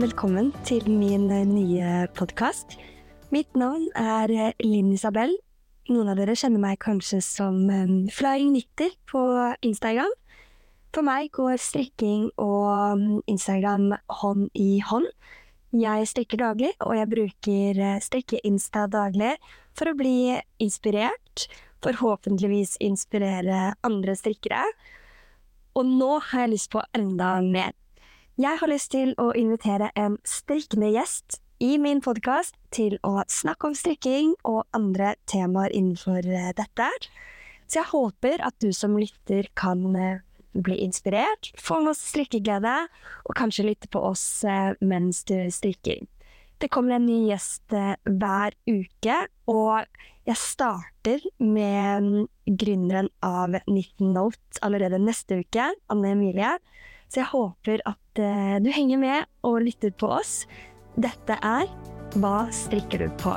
velkommen til min eh, nye podkast. Mitt navn er eh, Linn Isabel. Noen av dere kjenner meg kanskje som um, Flying Nitter på Instagram. For meg går strikking og um, Instagram hånd i hånd. Jeg strikker daglig, og jeg bruker strikke-insta daglig for å bli inspirert. Forhåpentligvis inspirere andre strikkere. Og nå har jeg lyst på enda mer. Jeg har lyst til å invitere en strikkende gjest i min podkast til å snakke om strikking og andre temaer innenfor eh, dette. Så jeg håper at du som lytter kan eh, bli inspirert, få masse strikkeglede, og kanskje lytte på oss eh, mens du strikker. Det kommer en ny gjest hver uke, og jeg starter med mm, gründeren av 19 Note allerede neste uke, Anne Emilie. Så jeg håper at uh, du henger med og lytter på oss. Dette er Hva strikker du på?